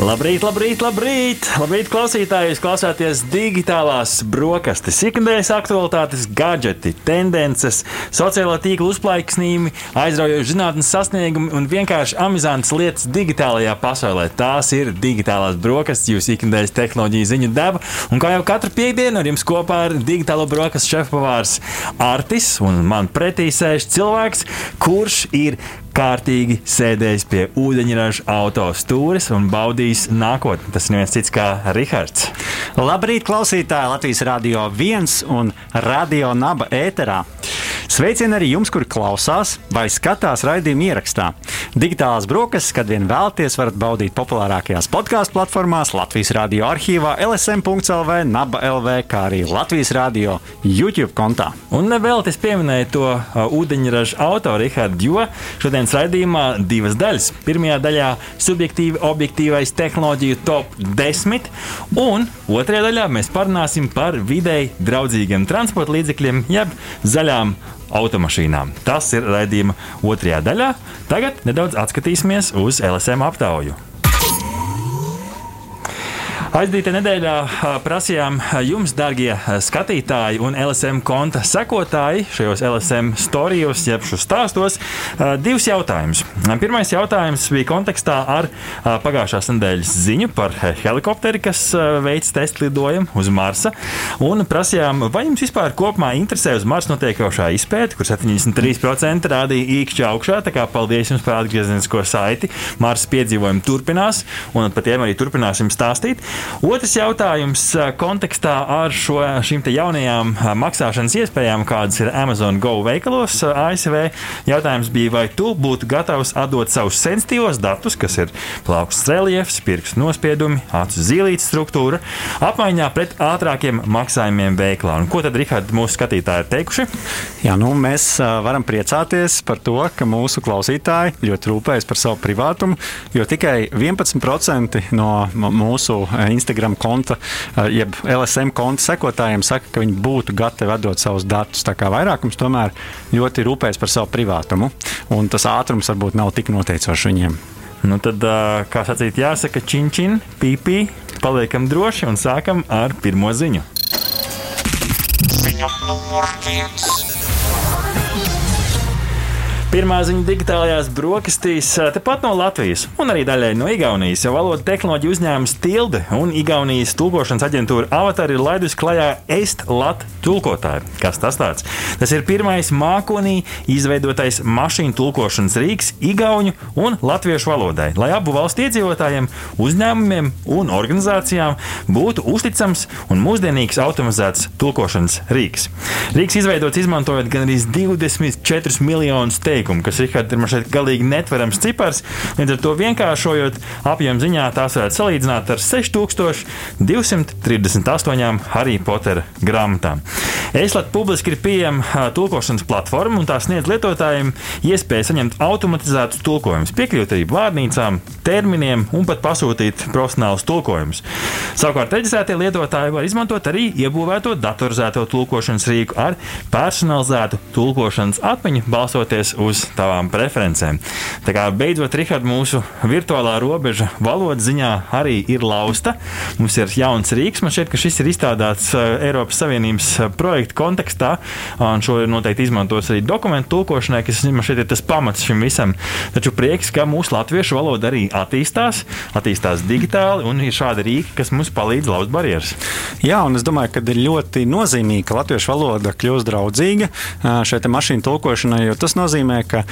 Labrīt, labrīt, labrīt! Labrīt, klausītāji! Jūs klausāties digitālās brokastis, ikdienas aktualitātes, gadgeti, tendences, sociālā tīkla uzplaiksnījumi, aizraujoši zinātnes sasniegumi un vienkārši amizantas lietas digitālajā pasaulē. Tās ir digitālās brokastis, jūsu ikdienas tehnoloģiju ziņu deva. Un kā jau katru piekdienu ar jums kopā ir digitālo brokastu šefpavārs Artis un man pretī sēž cilvēks, kurš ir kārtīgi sēdējis pie ūdeņraža auto stūres un baudījis nākotni. Tas neviens cits kā Rihards. Labrīt, klausītāji! Latvijas Rādio 1 un Radio Naba ēterā. Sveicieni arī jums, kuri klausās vai skatās raidījuma ierakstā. Digitālās brokastis, kad vien vēlaties, varat baudīt populārākajās podkāstu platformās, Latvijas Rādio arhīvā, LSM.CLV, Naba LV, kā arī Latvijas Rādio YouTube kontā. Un nevēlaties pieminēt to uh, ūdeņraža autoru Rihardu, jo šodienas raidījumā divas daļas. Pirmajā daļā subjektīvi objektīvais tehnoloģiju top 10, un otrajā daļā mēs parunāsim par videi draudzīgiem transporta līdzekļiem, jeb zaļām automašīnām. Tas ir raidījuma otrajā daļā. Tagad nedaudz atskatīsimies uz LSM aptauju. Aizdītā nedēļā prasījām jums, darbie skatītāji un LSM konta sekotāji, šajos LSM storijos, jeb šos stāstos, divus jautājumus. Pirmais jautājums bija kontekstā ar pagājušās nedēļas ziņu par helikopteri, kas veids testu lidojumu uz Marsa. Un prasījām, vai jums vispār kopumā interesē uz Marsa notiekošā izpēte, kur 73% rādīja īkšķi augšā. Tā kā paldies jums par atgriezenisko saiti. Marsa piedzīvojumi turpinās, un par tiem arī turpināsim stāstīt. Otrs jautājums kontekstā ar šo, šīm jaunajām maksāšanas iespējām, kādas ir Amazon Go veikalos ASV. Jautājums bija, vai tu būtu gatavs atdot savus sensitīvos datus, kas ir plaukstas reliefs, pirkstu nospiedumi, acu zīlītes struktūra, apmaiņā pret ātrākiem maksājumiem veiklā. Un ko tad, Rihard, mūsu skatītāji ir teikuši? Jā, nu, mēs varam priecāties par to, ka mūsu klausītāji ļoti rūpējas par savu privātumu, jo tikai 11% no mūsu Instagram konta, jeb LSM konta sekotājiem saka, ka viņi būtu gatavi atdot savus datus. Tā kā vairākums tomēr ļoti rūpējas par savu privātumu, un tas ātrums varbūt nav tik noteicošs viņiem. Nu tad, kā sacīt, jāsaka, činčin, pīpī, paliekam droši un sākam ar pirmo ziņu. Ziņa numur viens. Pirmā ziņa digitālajās brokastīs, tepat no Latvijas un arī daļai no Igaunijas. Jau valodas tehnoloģija uzņēmums Tilde un Igaunijas tulkošanas aģentūra Avatar ir laidusi klajā EST-LAT tulkotāju. Kas tas tāds? Tas ir pirmais mākonī izveidotais mašīnu tulkošanas rīks Igauņu un Latviešu valodai, lai abu valstu iedzīvotājiem, uzņēmumiem un organizācijām būtu uzticams un mūsdienīgs automatizēts tulkošanas rīks. Rīks izveidots izmantojot gan arī 24 miljonus teikumu teikumu, kas Rihards, ir šeit galīgi netverams cipars. Līdz ar to vienkāršojot apjomu ziņā, tās varētu salīdzināt ar 6238 Harry Potter grāmatām. ESLAT publiski ir pieejama tulkošanas platforma, un tā sniedz lietotājiem iespēju saņemt automatizētus tulkojumus, piekļūt arī vārnīcām, terminiem un pat pasūtīt profesionālus tulkojumus. Savukārt, reģistrētie lietotāji var izmantot arī iebūvēto datorizēto tulkošanas rīku ar personalizētu tulkošanas atmiņu, balstoties uz tavām preferencēm. Tā kā beidzot, Rihard, mūsu virtuālā robeža valodas ziņā arī ir lausta. Mums ir jauns rīks, man šķiet, ka šis ir izstrādāts Eiropas Savienības projekta projekta kontekstā, un šo noteikti izmantos arī dokumentu tulkošanai, kas man šeit ir tas pamats šim visam. Taču prieks, ka mūsu latviešu valoda arī attīstās, attīstās digitāli, un ir šādi rīki, kas mums palīdz lauzt barjeras. Jā, un es domāju, ka ir ļoti nozīmīgi, ka latviešu valoda kļūst draudzīga šai mašīnu tulkošanai, jo tas nozīmē, ka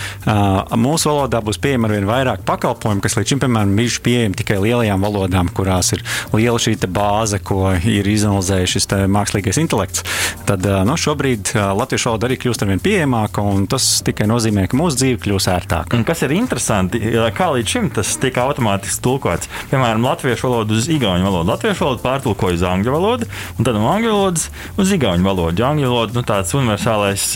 mūsu valodā būs pieejama arvien vairāk pakalpojumu, kas līdz šim, piemēram, bijuši pieejami tikai lielajām valodām, kurās ir liela šī bāze, ko ir izanalizējis šis mākslīgais intelekts. Tad tad no, šobrīd latviešu valoda arī kļūst ar vien pieejamāka, un tas tikai nozīmē, ka mūsu dzīve kļūs ērtāka. Un kas ir interesanti, kā līdz šim tas tika automātiski tulkots. Piemēram, latviešu valodu uz igauņu valodu. Latviešu valodu pārtulkoja uz angļu valodu, un tad no angļu valodas uz igauņu valodu. Angļu valoda nu, tāds universālais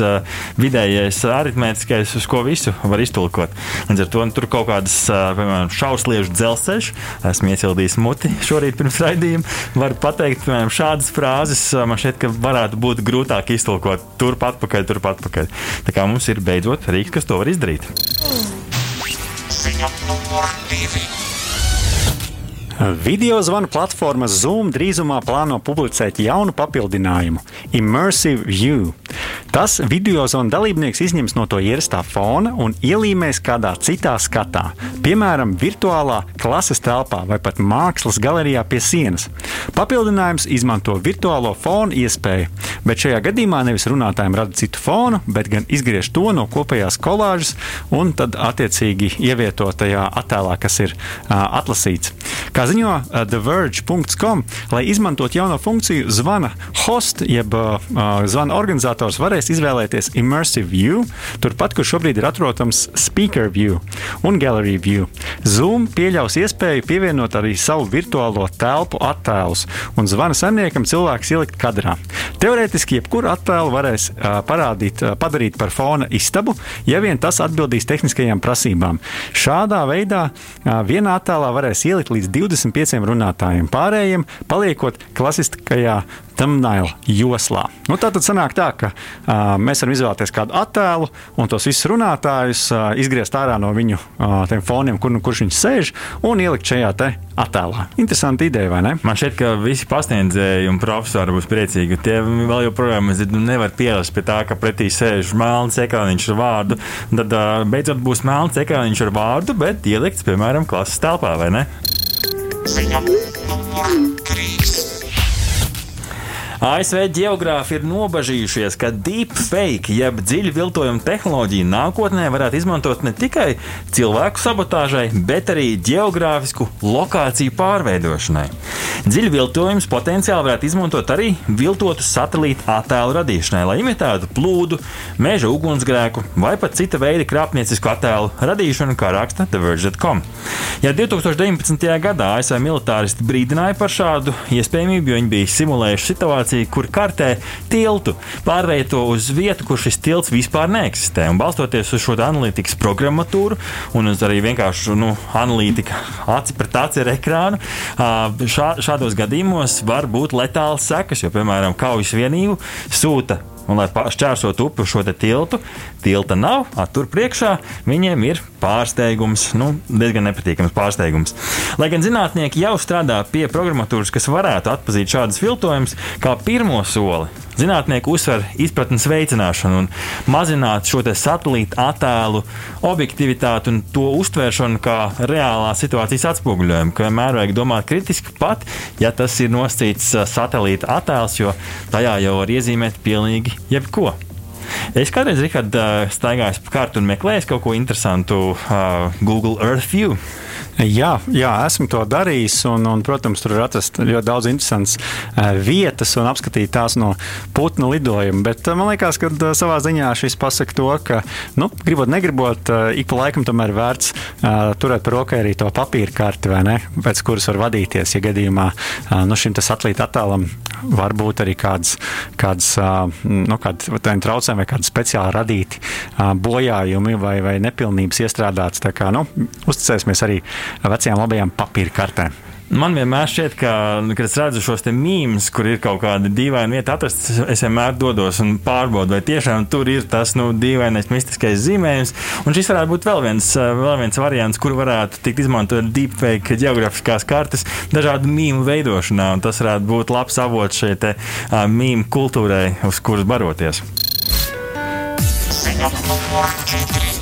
vidējais aritmētiskais ko visu var iztulkot. Līdz ar to nu, tur kaut kādas, piemēram, šausliežu dzelzceļš, esmu iesildījis muti šorīt pirms raidījuma, var pateikt, piemēram, šādas frāzes man šķiet, ka varētu būt grūtāk iztulkot turpat pakaļ, turpat pakaļ. Tā kā mums ir beidzot rīks, kas to var izdarīt. Ziņa numur divi. Video zvanu platforma Zoom drīzumā plāno publicēt jaunu papildinājumu - Immersive View. Tas video zvanu dalībnieks izņems no to ierastā fona un ielīmēs kādā citā skatā, piemēram, virtuālā klases telpā vai pat mākslas galerijā pie sienas. Papildinājums izmanto virtuālo fonu iespēju, bet šajā gadījumā nevis runātājiem rada citu fonu, bet gan izgriež to no kopējās kolāžas un tad attiecīgi ievieto tajā attēlā, kas ir uh, atlasīts. Kā ziņo uh, TheVerge.com, lai izmantot jauno funkciju, zvana host jeb uh, zvana organizators varēs izvēlēties Immersive View, turpat, kur šobrīd ir atrodams Speaker View un Gallery View. Zoom pieļaus iespēju pievienot arī savu virtuālo telpu attēlus, un zvana saimniekam cilvēks ielikt kadrā. Teorētiski jebkuru attēlu varēs uh, parādīt, uh, padarīt par fona istabu, ja vien tas atbildīs tehniskajām prasībām. Šādā veidā uh, vienā attēlā varēs ielikt līdz 25 runātājiem, pārējiem paliekot klasiskajā thumbnail joslā. Nu, tā tad sanāk tā, ka uh, mēs varam izvēlēties kādu attēlu un tos visus runātājus uh, izgriezt ārā no viņu uh, foniem, kur, nu, kurš viņš sēž, un ielikt šajā attēlā. Interesanti ideja, vai ne? Man šķiet, ka visi pasniedzēji un profesori būs priecīgi. Tie vēl joprojām nu, nevar pierast pie tā, ka pretī sēž melns ekrāniņš ar vārdu. Tad uh, beidzot būs melns ekrāniņš ar vārdu, bet ielikts, piemēram, klases telpā, vai ne? Ziņa numur 3. ASV geogrāfi ir nobažījušies, ka deepfake, jeb dziļu viltojumu tehnoloģiju nākotnē varētu izmantot ne tikai cilvēku sabotāžai, bet arī geogrāfisku lokāciju pārveidošanai. Dziļu viltojumus potenciāli varētu izmantot arī viltotu satelītu attēlu radīšanai, lai imitētu plūdu, meža ugunsgrēku vai pat cita veida krāpniecisku attēlu radīšanu, kā raksta TheVerge.com. Ja 2019. gadā ASV militāristi brīdināja par šādu iespējamību, jo viņi bija simulējuši situāciju, situāciju, kur kartē tiltu, pārveido uz vietu, kur šis tilts vispār neeksistē. Un balstoties uz šo analītikas programmatūru un uz arī vienkāršu nu, analītiku aci pret aci ar ekrānu, šā, šādos gadījumos var būt letāls sekas, jo, piemēram, kaujas vienību sūta Un, lai šķērsotu upi šo tiltu, tilta nav, tur priekšā viņiem ir pārsteigums, nu, diezgan nepatīkams pārsteigums. Lai gan zinātnieki jau strādā pie programmatūras, kas varētu atpazīt šādus viltojumus, kā pirmo soli Zinātnieki uzsver izpratnes veicināšanu un mazināt šo satelīta attēlu objektivitāti un to uztvēršanu kā reālā situācijas atspoguļojumu, ka vienmēr vajag domāt kritiski pat, ja tas ir nosacīts satelīta attēls, jo tajā jau var iezīmēt pilnīgi jebko. Es kādreiz, Rihard, staigāju pa kartu un meklēju kaut ko interesantu uh, Google Earth View. Jā, jā, esmu to darījis. Un, un, protams, tur ir atrastas ļoti daudz interesantas uh, vietas un apskatīt tās no putnu lidojuma. Bet uh, man liekas, ka uh, savā ziņā šis pasaka to, ka, nu, gribot, negribot, ik pa laikam tomēr vērts turēt par rokai arī to papīra karti, ne? Pēc kuras var vadīties, ja gadījumā nu, šim atlīta attēlam var būt arī kādas uh, nu, kāda traucējumi vai kādi speciāli radīti uh, bojājumi vai, vai nepilnības iestrādāts. Kā nu, uzticēsimies arī vecajām labajām papīra kartēm. Man vienmēr šķiet, ka, kad es redzu šos mīmīmus, kur ir kaut kāda dīvaina vieta atrasta, es vienmēr dodos un pārbaudu, vai tiešām tur ir tas nu, dīvainais mistiskais zīmējums. Un šis varētu būt vēl viens, vēl viens variants, kur varētu tikt izmantot deepfake geogrāfiskās kartes dažādu mīmu veidošanā. Tas varētu būt labs avots šai mīmu kultūrai, uz kuras baroties. Numur 4.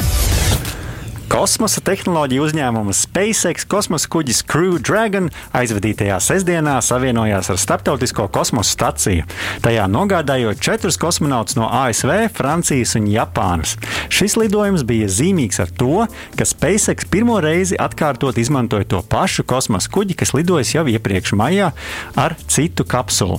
Kosmosa tehnoloģija uzņēmuma SpaceX kosmosa kuģis Crew Dragon aizvadītajā sestdienā savienojās ar starptautisko kosmosa staciju. Tajā nogādājot četrus kosmonautus no ASV, Francijas un Japānas. Šis lidojums bija zīmīgs ar to, ka SpaceX pirmo reizi atkārtot izmantoja to pašu kosmosa kuģi, kas lidojis jau iepriekš maijā ar citu kapsulu.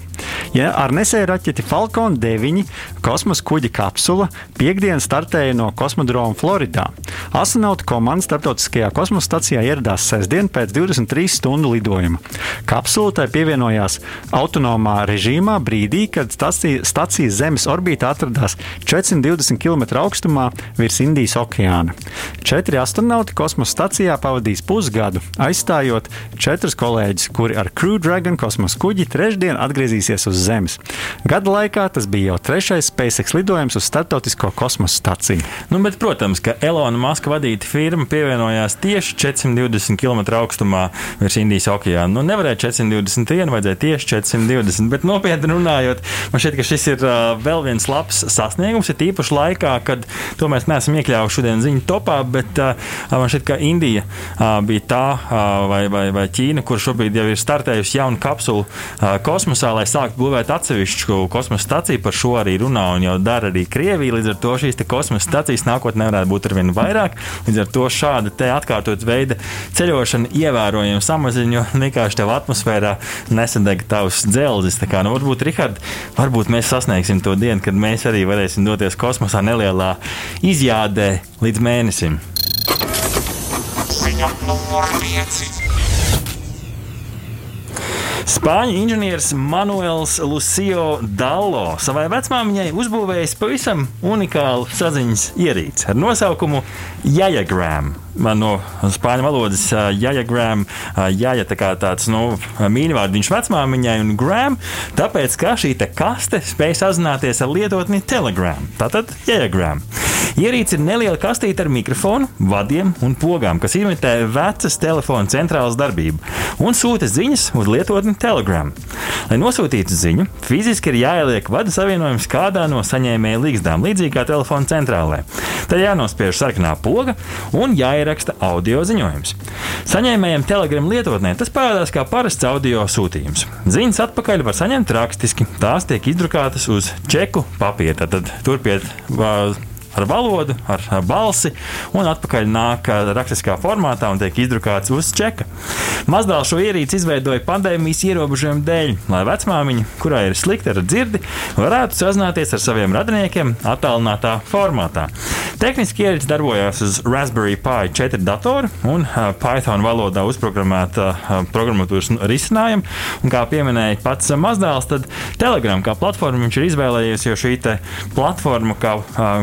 Ja ar nesēju raķeti Falcon 9 kosmosa kuģa kapsula piekdien startēja no kosmodroma Floridā. Astronautu komanda starptautiskajā kosmosa stacijā ieradās sestdien pēc 23 stundu lidojuma. Kapsula tai pievienojās autonomā režīmā brīdī, kad stacija, stacijas Zemes orbītā atradās 420 km augstumā virs Indijas okeāna. Četri astronauti kosmosa stacijā pavadīs pusgadu, aizstājot četrus kolēģus, kuri ar Crew Dragon kosmosa kuģi trešdien atgriezīsies uz Zemes. Gada laikā tas bija jau trešais SpaceX lidojums uz starptautisko kosmosa staciju. Nu, bet, protams, ka Elona Maska vadīta firma pievienojās tieši 420 km augstumā virs Indijas okeāna. Nu, nevarēja 421, vajadzēja tieši 420, bet nopietni runājot, man šķiet, ka šis ir uh, vēl viens labs sasniegums, ir īpaši laikā, kad to mēs neesam iekļāvuši šodien ziņu topā, bet uh, man šķiet, ka Indija uh, bija tā vai, vai, vai Ķīna, kur šobrīd jau ir startējusi jaunu kapsulu kosmosā, lai sāktu būvēt atsevišķu kosmosa staciju. Par šo arī runā un jau dara arī Krievija. Līdz ar to šīs kosmosa stacijas nākotnē varētu būt arvien vairāk. Līdz ar to šāda atkārtot veida ceļošana ievērojami samazina, jo vienkārši tev atmosfērā nesadeg tavs dzelzis. Tā kā, nu, varbūt, Rihard, varbūt mēs sasniegsim to dienu, kad mēs arī varēsim doties kosmosā nelielā izjādē līdz mēnesim. Ziņa numur 5. Spāņu inženieris Manuels Lucio Dallo savai vecmāmiņai uzbūvējis pavisam unikālu saziņas ierīci ar nosaukumu Jajagram no spāņu valodas jājagram, jāja tā kā tāds nu, mīļvārdiņš vecmāmiņai un gram, tāpēc, ka šī te kaste spēj sazināties ar lietotni Telegram. Tātad jājagram. Ierīce ir neliela kastīte ar mikrofonu, vadiem un pogām, kas imitē vecas telefona centrālas darbību un sūta ziņas uz lietotni Telegram. Lai nosūtītu ziņu, fiziski ir jāieliek vada savienojums kādā no saņēmēja līgzdām, līdzīgi kā telefona centrālē. Tad jānospiež sarkanā poga un jāieraksta audio ziņojums. Saņēmējiem Telegram lietotnē tas parādās kā parasts audio sūtījums. Ziņas atpakaļ var saņemt rakstiski. Tās tiek izdrukātas uz čeku papīra. Tad turpiet ar valodu, ar balsi, un atpakaļ nāk rakstiskā formātā un tiek izdrukāts uz čeka. Mazdēl šo ierīci izveidoja pandēmijas ierobežojumu dēļ, lai vecmāmiņa, kurai ir slikta ar dzirdi, varētu sazināties ar saviem radiniekiem attālinātā formātā. Tehniski ierīce darbojās uz Raspberry Pi 4 datora un Python valodā uzprogrammēta programmatūras risinājuma. Un, kā pieminēja pats mazdēls, tad Telegram kā platforma viņš ir izvēlējies, jo šī platforma kā,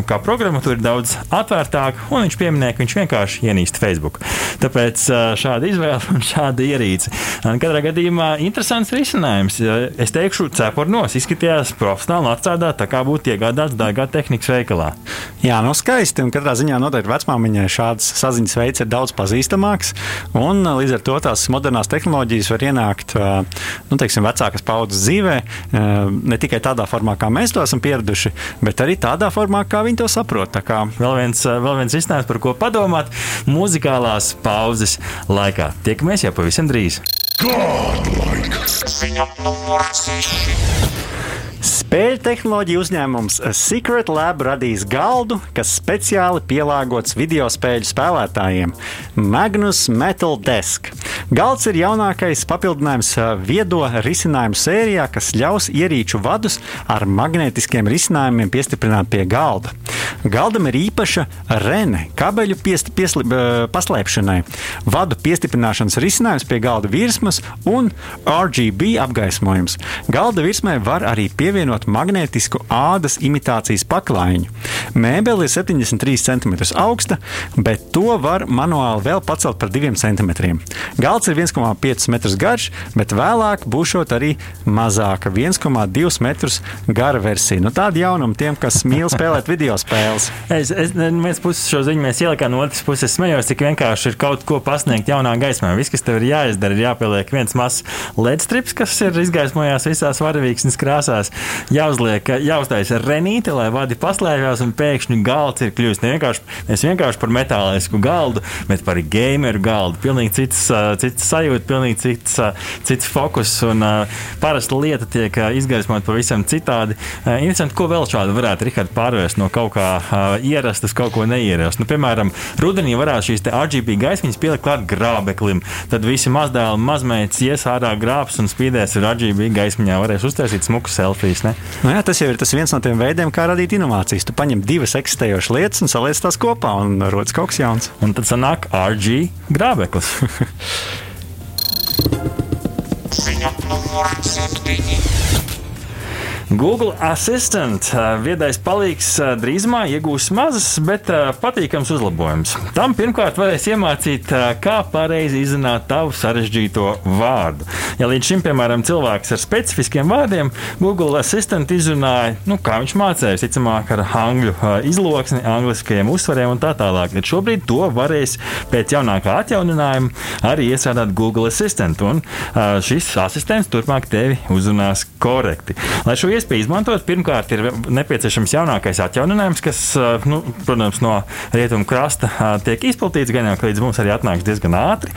kā programmatūra ir daudz atvērtāka, un viņš pieminēja, ka viņš vienkārši ienīst Facebook. Tāpēc šāda izvēle un šāda ierīce. Katrā gadījumā interesants risinājums. Es teikšu, cepurnos izskatījās profesionāli atstādāt, tā kā būtu iegādāts dārgā tehnikas veikalā. Jā, no skaisti skaisti. Un katrā ziņā noteikti vecmāmiņai šāds saziņas veids ir daudz pazīstamāks. Un līdz ar to tās modernās tehnoloģijas var ienākt nu, teiksim, vecākas paudzes dzīvē ne tikai tādā formā, kā mēs to esam pieraduši, bet arī tādā formā, kā viņi to saprot. Vēl viens, vēl viens izsnēs, par ko padomāt muzikālās pauzes laikā. Tiekamies jau pavisam drīz. Godlike. Ziņa numur 6. Spēļu tehnoloģiju uzņēmums Secret Lab radīs galdu, kas speciāli pielāgots video spēļu spēlētājiem - Magnus Metal Desk. Galds ir jaunākais papildinājums viedo risinājumu sērijā, kas ļaus ierīču vadus ar magnetiskiem risinājumiem piestiprināt pie galda. Galdam ir īpaša rene, kabeļu piest, piesli, paslēpšanai, vadu piestiprināšanas risinājums pie galda virsmas un RGB apgaismojums. Galda virsmai var arī pievienot magnētisku ādas imitācijas paklājiņu. Mēbele ir 73 cm augsta, bet to var manuāli vēl pacelt par 2 cm. Galds ir 1,5 m garš, bet vēlāk būšot arī mazāka, 1,2 m gara versija. Nu, tāda jaunuma tiem, kas mīl spēlēt video spēles. Es, es, no vienas puses šo ziņu mēs ielikām, no otras puses smējos, cik vienkārši ir kaut ko pasniegt jaunā gaismā. Viss, kas tev ir jāizdara, ir jāpieliek viens mazs LED strips, kas ir izgaismojās visās varavīksnes krāsās jāuzliek, jāuztaisa renīte, lai vadi paslēpjas, un pēkšņi galds ir kļuvis ne vienkārši, nevis vienkārši par metālisku galdu, bet par gameru galdu. Pilnīgi cits, cits sajūta, pilnīgi cits, cits fokus, un parasta lieta tiek izgaismota pavisam citādi. Interesanti, ko vēl šādu varētu Rihard pārvērst no kaut kā uh, ierast uz kaut ko neierast. Nu, piemēram, rudenī varētu šīs RGB gaismiņas pielikt klāt grābeklim. Tad visi mazdēli, mazmeitas ies ārā grābs un spīdēs ar RGB gaismiņā. Varēs uztaisīt smuku selfijas. Ne? Nu jā, tas jau ir tas viens no tiem veidiem, kā radīt inovācijas. Tu paņem divas eksistējošas lietas un saliec tās kopā un rodas kaut kas jauns. Un tad sanāk RG grābeklis. Ziņa numur 7. Google Assistant viedais palīgs drīzumā iegūs mazas, bet patīkams uzlabojums. Tam pirmkārt varēs iemācīt, kā pareizi izrunāt tavu sarežģīto vārdu. Ja līdz šim, piemēram, cilvēks ar specifiskiem vārdiem Google Assistant izrunāja, nu, kā viņš mācījās, ticamāk, ar angļu izloksni, angliskajiem uzsvariem un tā tālāk, tad šobrīd to varēs pēc jaunākā atjauninājuma arī iestrādāt Google Assistant. Un šis asistents turpmāk tevi uzrunās korekti. Lai šo iespēju izmantot, pirmkārt, ir nepieciešams jaunākais atjauninājums, kas, nu, protams, no rietumu krasta tiek izplatīts, gan jau līdz mums arī atnāks diezgan ātri.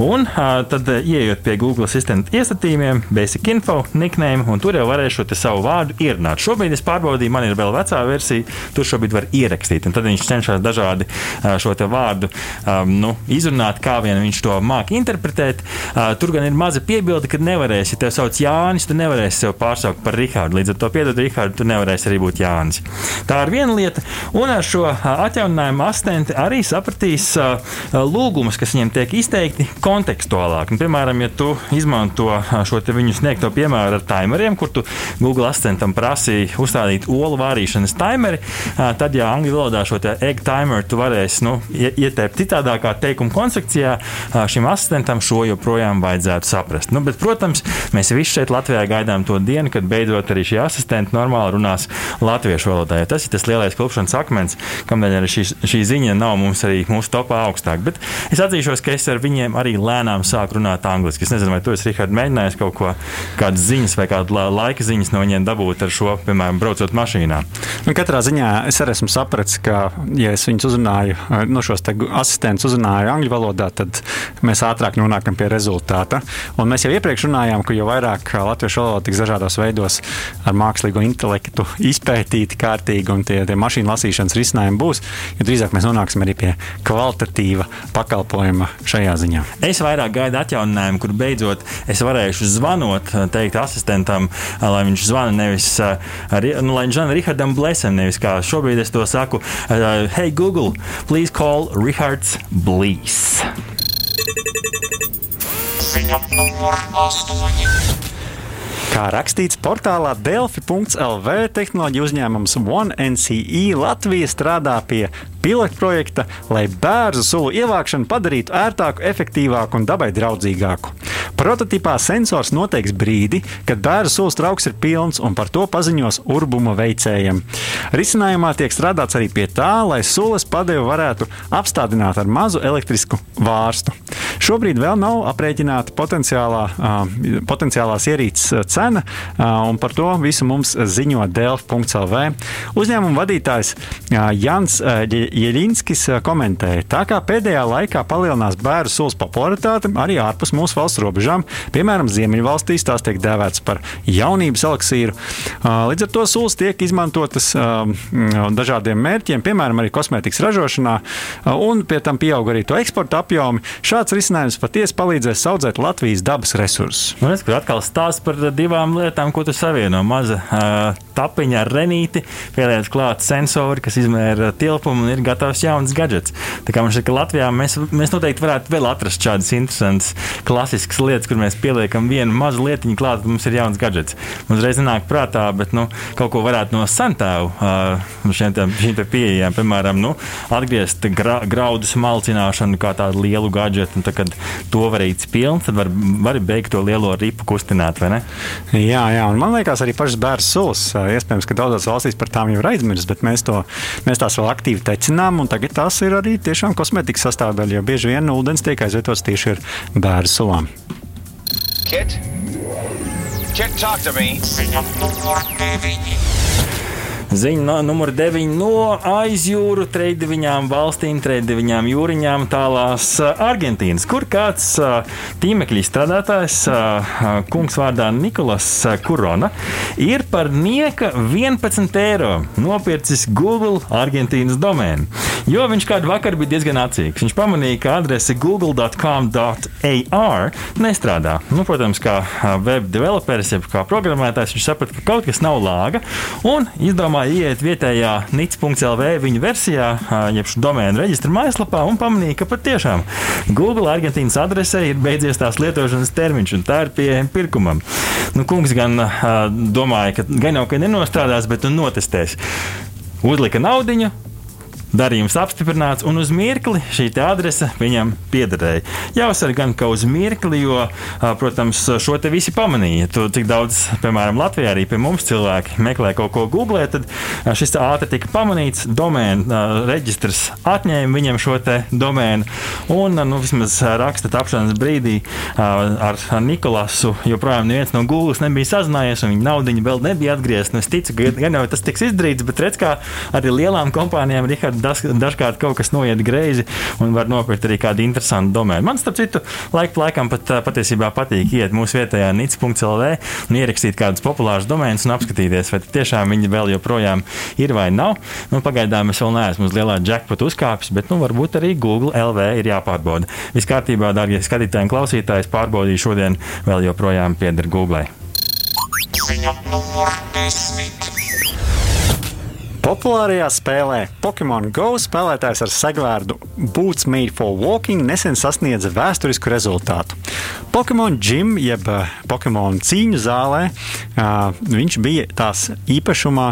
Un tad, ieejot pie Google Assistant iestatījumiem, Basic Info, nickname, un tur jau varēšu savu vārdu ierunāt. Šobrīd es pārbaudīju, man ir vēl vecā versija, tur šobrīd var ierakstīt. Tad viņš cenšas dažādi šo vārdu nu, izrunāt, kā vien viņš to māca interpretēt. Tur gan ir maza piebilde, ka nevarēs, ja tev sauc Jānis, tu nevarēsi sev pārsaukt par Rihārdu. Līdz ar to piedod, Rihārd, tu nevarēsi arī būt Jānis. Tā ir viena lieta, un ar šo atjauninājumu asistenti arī sapratīs lūgumus, kas viņiem tiek izteikti kontekstuālāk. Un, piemēram, ja tu izmanto šo viņu sniegto piemēru ar timeriem, kur tu Google asistentam prasīji uzstādīt olu vārīšanas timeri, tad, ja angļu valodā šo egg timer tu varēsi nu, ieteikt citādākā teikuma konstrukcijā, šim asistentam šo joprojām vajadzētu saprast. Nu, bet, protams, mēs visi šeit Latvijā gaidām to dienu, kad beidzot arī šī asistente normāli runās latviešu valodā. Tas ir tas lielais klupšanas akmens, kamdēļ arī šī, šī ziņa nav mums arī mūsu topā augstāk. Bet es atzīšos, ka es ar viņiem arī lēnām sāku runāt angliski. Es nezinu, vai tu esi Rihards mēģinājis kaut ko, kādas ziņas vai kādu laika ziņas no viņiem dabūt ar šo, piemēram, braucot mašīnā. Nu, katrā ziņā es arī esmu sapratis, ka, ja es viņus uzrunāju, no šos asistentus uzrunāju angļu valodā, tad mēs ātrāk nonākam pie rezultāta. Un mēs jau iepriekš runājām, ka jo vairāk latviešu valoda tiks dažādos veidos ar mākslīgo intelektu izpētīti kārtīgi, un tie, tie mašīnu lasīšanas risinājumi būs, jo drīzāk mēs nonāksim arī pie kvalitatīva pakalpojuma šajā ziņā. Es vairāk gaidu atjauninājumu, kur beidzot es varēšu zvanot, teikt asistentam, lai viņš zvana nevis, nu, lai zvana Rihardam Blesam, nevis kā šobrīd es to saku, Hey Google, please call Rihards Blīs. Ziņa numur 8. Kā rakstīts portālā Delfi.CLV, tehnoloģija uzņēmums OneNCE Latvija strādā pie pilotprojekta, lai bērnu sulu ievākšanu padarītu ērtāku, efektīvāku un dabai draudzīgāku. Prototipā sensors noteiks brīdi, kad bērnu sulas trauks ir pilns un par to paziņos urbuma veicējiem. Risinājumā tiek strādāts arī pie tā, lai sulas padevi varētu apstādināt ar mazu elektrisku vārstu. Šobrīd vēl nav aprēķināta potenciālā, uh, potenciālās ierīces cena, uh, un par to visu mums ziņo Delf.CLV. Uzņēmuma vadītājs uh, Jans uh, Jeļinskis komentēja, tā kā pēdējā laikā palielinās bērnu sulas popularitāte arī ārpus mūsu valsts robežām, piemēram, Ziemeļvalstīs tās tiek dēvētas par jaunības eliksīru. Līdz ar to sulas tiek izmantotas dažādiem mērķiem, piemēram, arī kosmētikas ražošanā, un pie tam pieaug arī to eksporta apjomi. Šāds risinājums patiesi palīdzēs audzēt Latvijas dabas resursus. Nu, es atkal stāstu par divām lietām, ko tu savieno. Maza uh, tapiņa ar renīti, pieliec klāt sensori, kas izmēra tilpumu un ir gatavs jauns gadgets. Tā kā man šķiet, ka Latvijā mēs, mēs noteikti varētu vēl atrast šādas interesantas, klasiskas lietas, kur mēs pieliekam vienu mazu lietiņu klāt, un mums ir jauns gadgets. Mums reiz nāk prātā, bet nu, kaut ko varētu no santēvu te pieejām, piemēram, nu, atgriezt gra, graudu smalcināšanu kā tādu lielu gadgetu, tad, kad to varīts pilns, tad var, var beigt to lielo ripu kustināt? Jā, jā, un man liekas arī pašas bērnu sulas. Iespējams, ka daudzās valstīs par tām jau ir aizmirsts, bet mēs, to, mēs tās vēl aktīvi tecinām, un tagad tās ir arī tiešām kosmetikas sastāvdaļa, jo bieži vien ūdens tiek aizvietots tieši ar bērnu sulām. Kit? Kit, talk to me! Ziņa no numur 9 no aizjūru trījām valstīm, trījām jūriņām, tālās Argentīnas, kur kāds tīmekļa strādātājs, kungs vārdā Nikolas Kurona, ir par nieka 11 eiro nopircis Google Argentīnas domēnu. Jo viņš kādu vakaru bija diezgan acīgs. Viņš pamanīja, ka adrese google.com.ar nestrādā. Nu, protams, kā web developeris, jeb kā programmētājs, viņš saprata, ka kaut kas nav lāga un izdomāja domāja iet vietējā nits.lv viņa versijā, jeb domēnu reģistra mājaslapā un pamanīja, ka patiešām Google Argentīnas adresē ir beidzies tās lietošanas termiņš, un tā ir pieejama pirkumam. Nu, kungs gan domāja, ka gan jau ka nenostrādās, bet nu notestēs. Uzlika naudiņu, Darījums apstiprināts, un uz mirkli šī adrese viņam piederēja. Jāuzsver gan, ka uz mirkli, jo, protams, šo te visi pamanīja. Tu, cik daudz, piemēram, Latvijā arī pie mums cilvēki meklē kaut ko googlē, tad šis ātri tika pamanīts. Domēna reģistrs atņēma viņam šo domēnu, un nu, vismaz raksta tapšanas brīdī ar Nikolasu joprojām neviens no Google nebija sazinājies, un viņa naudiņa vēl nebija atgriezta. Nu, es ticu, ka gan jau tas tiks izdarīts, bet redz, kā arī lielām kompānijām, Richard, daž, dažkārt kaut kas noiet greizi un var nopirkt arī kādu interesantu domēnu. Man, starp citu, laik pa laikam pat patiesībā patīk iet mūsu vietējā nits.lv un ierakstīt kādus populārus domēnus un apskatīties, vai tiešām viņi vēl joprojām ir vai nav. Nu, pagaidām es vēl neesmu uz lielā jackpot uzkāpis, bet nu, varbūt arī Google LV ir jāpārbauda. Viss kārtībā, darbie skatītāji un klausītāji, pārbaudīju šodien vēl joprojām pieder Google. Ziņa numur desmit. Populārajā spēlē Pokemon Go spēlētājs ar segvārdu Boots Made for Walking nesen sasniedza vēsturisku rezultātu. Pokemon Gym, jeb eh, Pokemon cīņu zālē, viņš bija tās īpašumā,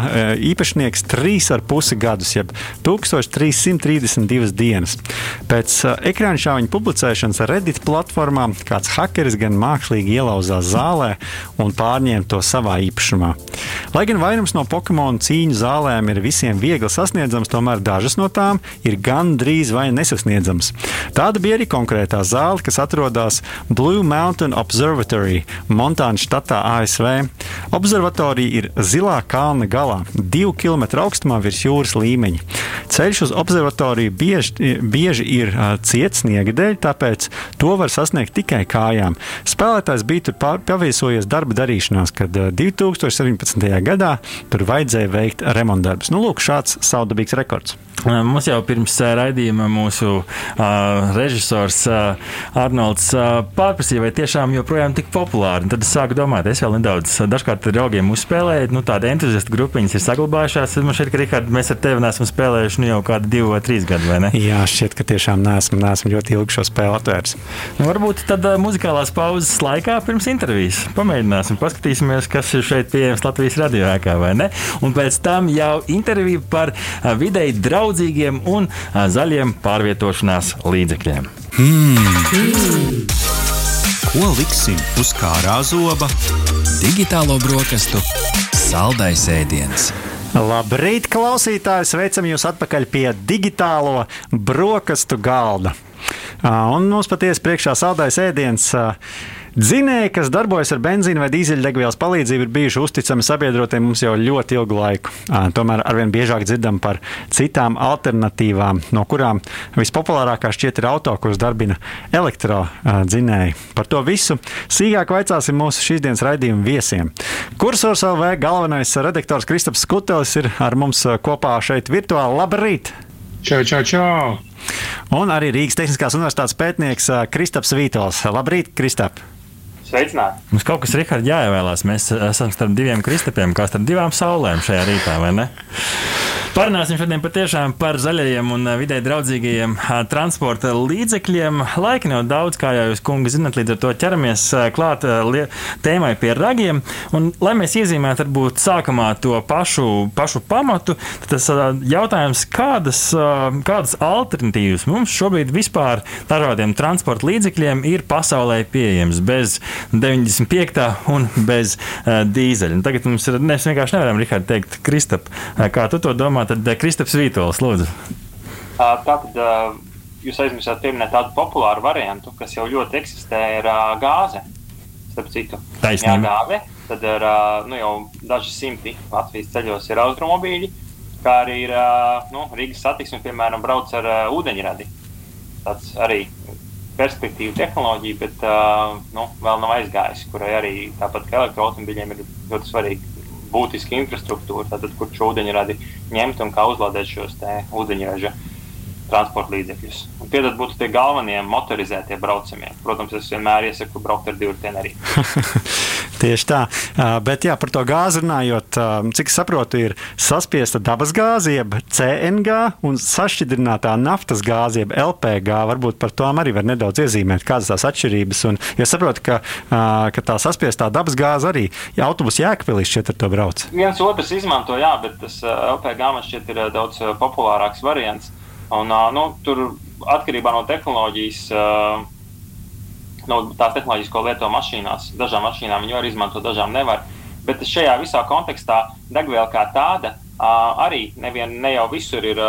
īpašnieks 3,5 gadus, jeb 1332 dienas. Pēc ekrāna šāviņa publicēšanas Reddit platformā kāds hakeris gan mākslīgi ielauzās zālē un pārņēma to savā īpašumā. Lai gan vairums no Pokemon cīņu zālēm ir visiem viegli sasniedzams, tomēr dažas no tām ir gan drīz vai nesasniedzamas. Tāda bija arī konkrētā zāle, kas atrodas Blue Mountain Observatory, Montānas štatā ASV. Observatorija ir zilā kalna galā, divu kilometru augstumā virs jūras līmeņa. Ceļš uz observatoriju bieži, bieži ir ciets sniega dēļ, tāpēc to var sasniegt tikai kājām. Spēlētājs bija tur paviesojies darba darīšanās, kad uh, 2017. gadā tur vajadzēja veikt remontdarbus. Nu, lūk, šāds saudabīgs rekords. Mums jau pirms raidījuma mūsu uh, režisors uh, Arnolds uh, pārprasīja, vai tiešām joprojām tik populāri. Tad es sāku domāt, es vēl nedaudz, dažkārt ar draugiem uzspēlēju, nu tāda entuziasta grupiņas ir saglabājušās. Man šķiet, ka Rihard, mēs ar tevi neesam spēlējuši nu jau kādu divu vai trīs gadu, vai ne? Jā, šķiet, ka tiešām neesmu, neesmu ļoti ilgi šo spēli atvērs. Nu, varbūt tad uh, muzikālās pauzes laikā pirms intervijas pamēģināsim, paskatīsimies, kas ir šeit pieejams Latvijas radio ēkā, vai ne? Un pēc tam jau intervija par videi draudzīgiem un zaļiem pārvietošanās līdzekļiem. Hmm. Ko liksim uz kārā zoba? Digitālo brokastu saldais ēdiens. Labrīt, klausītāji! Sveicam jūs atpakaļ pie digitālo brokastu galda. Un mums patiesi priekšā saldais ēdiens. Dzinēji, kas darbojas ar benzīna vai dīzeļdegvielas palīdzību, ir bijuši uzticami sabiedrotie mums jau ļoti ilgu laiku. Tomēr arvien biežāk dzirdam par citām alternatīvām, no kurām vispopulārākā šķiet ir auto, kurus darbina elektrodzinēji. Par to visu sīkāk vaicāsim mūsu šīsdienas raidījuma viesiem. Kursors LV galvenais redaktors Kristaps Skutelis ir ar mums kopā šeit virtuāli. Labrīt! Čau, čau, čau! Un arī Rīgas Tehniskās Universitātes pētnieks Kristaps Vītols. Labrīt, Kristap! Sveicināti! Mums kaut kas, Rihard, jāievēlās. Mēs esam starp diviem kristapiem, kā starp divām saulēm šajā rītā, vai ne? Parunāsim šodien patiešām par zaļajiem un vidē draudzīgajiem transporta līdzekļiem. Laika nav daudz, kā jau jūs, kungi, zinat, līdz ar to ķeramies klāt tēmai pie ragiem. Un, lai mēs iezīmētu varbūt sākumā to pašu, pašu pamatu, tad tas jautājums, kādas, kādas alternatīvas mums šobrīd vispār dažādiem transporta līdzekļiem ir pasaulē pieejams bez 95. un bez uh, dīzeļa. Un tagad mums ir, mēs vienkārši nevaram, Rihard, teikt, Kristap, kā tu to domā? Tad Kristaps Vītols, lūdzu. Tātad jūs aizmirsāt pieminēt tādu populāru variantu, kas jau ļoti eksistē, ir gāze. Starp citu, Taisnība. Jā, gāze. tad ir nu, jau daži simti Latvijas ceļos ir austrumobīļi, kā arī ir nu, Rīgas satiksme, piemēram, brauc ar ūdeņradi. Tas arī perspektīva tehnoloģija, bet uh, nu, vēl nav aizgājusi, kurai arī tāpat kā elektroautomobiļiem ir ļoti svarīga būtiska infrastruktūra, tātad, kur šo ūdeņradi ņemt un kā uzlādēt šos ūdeņraža transporta līdzekļus. Tie būtu tie galvenie motorizētie braucamie. Protams, es vienmēr iesaku braukt ar divritienu arī. Tieši tā. Bet jā, par to gāzi runājot, cik saprotu, ir saspiesta dabas gāze, jeb CNG un sašķidrinātā naftas gāze, jeb LPG. Varbūt par to arī var nedaudz iezīmēt, kādas tās atšķirības. Un, ja saprotu, ka, ka tā saspiestā dabas gāze arī ja autobusu jēkpilīs šķiet ar to brauc. Viens otrs izmanto, jā, bet tas LPG man šķiet ir daudz populārāks variants. Un, nu, tur atkarībā no tehnoloģijas, no tās tehnoloģijas, ko lieto mašīnās, dažām mašīnām viņi var izmantot, dažām nevar. Bet šajā visā kontekstā degviela kā tāda arī nevien, ne jau visur ir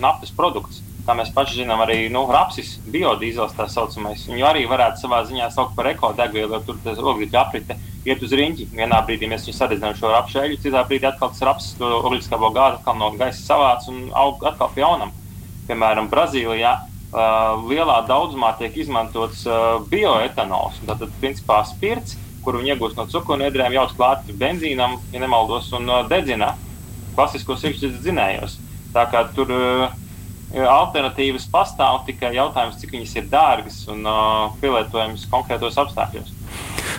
naftas produkts. Kā mēs paši zinām, arī nu, rapsis, biodīzels tā saucamais, viņu arī varētu savā ziņā saukt par ekodegvielu, jo tur tas oglekļa aprite iet uz riņķi. Vienā brīdī mēs sadedzinām šo rapšu eļļu, citā brīdī atkal tas rapsis, to oglekļa gāzi atkal no gaisa savāc un aug atkal pie jaunam piemēram, Brazīlijā uh, lielā daudzumā tiek izmantots uh, bioetanols. Tātad, principā, spirts, kuru viņi iegūst no cukurniedrēm, jau klāt benzīnam, ja nemaldos, un uh, dedzina klasiskos iekšzemes dzinējos. Tā kā tur uh, alternatīvas pastāv, tikai jautājums, cik viņas ir dārgas un uh, pielietojamas konkrētos apstākļos.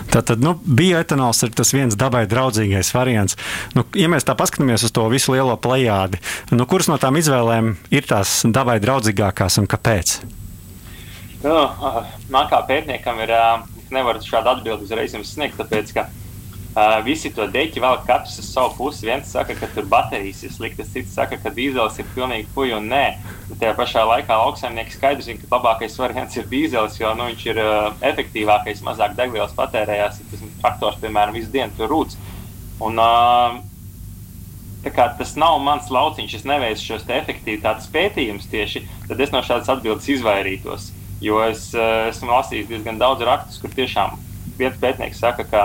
Tātad nu, bioetanols ir tas viens dabai draudzīgais variants. Nu, ja mēs tā paskatāmies uz to visu lielo plējādi, nu, kuras no tām izvēlēm ir tās dabai draudzīgākās un kāpēc? Nu, man kā pētniekam ir nevaru šādu atbildi uzreiz jums sniegt, tāpēc ka Uh, visi to deķi vēl katrs uz savu pusi. Viens saka, ka tur baterijas ir sliktas, cits saka, ka dīzelis ir pilnīgi puja un nē. Bet tajā pašā laikā lauksaimnieki skaidri zina, ka labākais variants ir dīzelis, jo nu, viņš ir uh, efektīvākais, mazāk degvielas patērējās. Tas traktors, piemēram, visu dienu tur rūc. Un, uh, tas nav mans lauciņš, es neveicu šos efektivitātes pētījumus tieši, tad es no šādas atbildes izvairītos. Jo es uh, esmu lasījis diezgan daudz rakstus, kur tiešām viens pētnieks saka, ka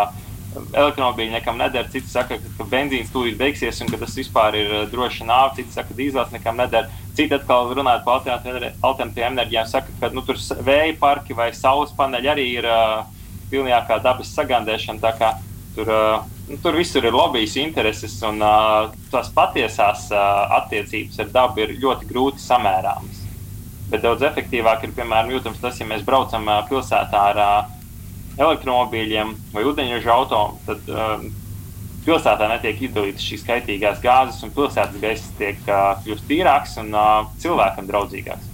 elektromobīļi nekam neder. Citi saka, ka, benzīns tūlīt beigsies un ka tas vispār ir uh, droši nāve. Citi saka, ka dīzels nekam neder. Citi atkal runājot par alternatīvām enerģijām, saka, ka nu, tur vēja parki vai saules paneļi arī ir uh, pilnīgākā dabas sagandēšana. Tur, uh, nu, tur visur ir lobbyis intereses, un uh, tās patiesās uh, attiecības ar dabu ir ļoti grūti samērāmas. Bet daudz efektīvāk ir, piemēram, jūtams tas, ja mēs braucam uh, pilsētā ar uh, elektromobīļiem vai ūdeņraža auto, tad um, pilsētā netiek izdalītas šīs kaitīgās gāzes, un pilsētas gaiss tiek uh, kļūst tīrāks un uh, cilvēkam draudzīgāks.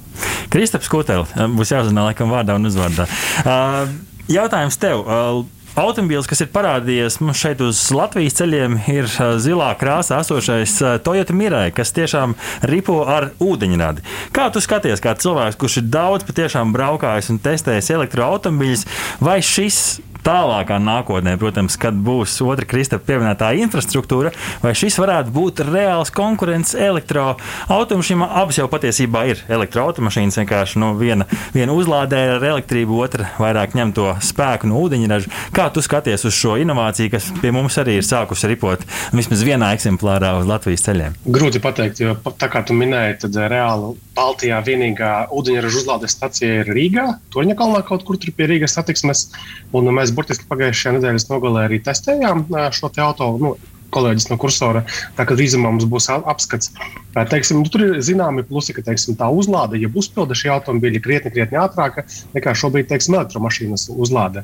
Kristaps Kutēlis būs jāzina laikam vārdā un uzvārdā. Uh, jautājums tev. Uh, Automobīls, kas ir parādījies mums šeit uz Latvijas ceļiem, ir zilā krāsā esošais Toyota Mirai, kas tiešām ripo ar ūdeņradi. Kā tu skaties, kā cilvēks, kurš ir daudz patiešām braukājis un testējis elektroautomobīļus, vai šis tālākā nākotnē, protams, kad būs otra Kristapa pieminētā infrastruktūra, vai šis varētu būt reāls konkurents elektroautomašīnām. Abas jau patiesībā ir elektroautomašīnas, vienkārši nu, viena, viena uzlādē ar elektrību, otra vairāk ņem to spēku no ūdeņraža. Kā tu skaties uz šo inovāciju, kas pie mums arī ir sākusi ripot vismaz vienā eksemplārā uz Latvijas ceļiem? Grūti pateikt, jo tā kā tu minēji, tad eh, reāli Baltijā vienīgā ūdeņraža uzlādes stacija ir Rīgā, Toņa kalnā kaut kur tur pie Rīgas satiksmes. Un mēs burtiski pagājušajā nedēļas nogalē arī testējām šo te auto. Nu, kolēģis no kursora. Tā kā drīzumā mums būs apskats. Teiksim, nu, tur ir zināmi plusi, ka teiksim, tā uzlāde, ja uzpilda šī automobīļa krietni, krietni ātrāka nekā šobrīd teiksim, elektromašīnas uzlāde.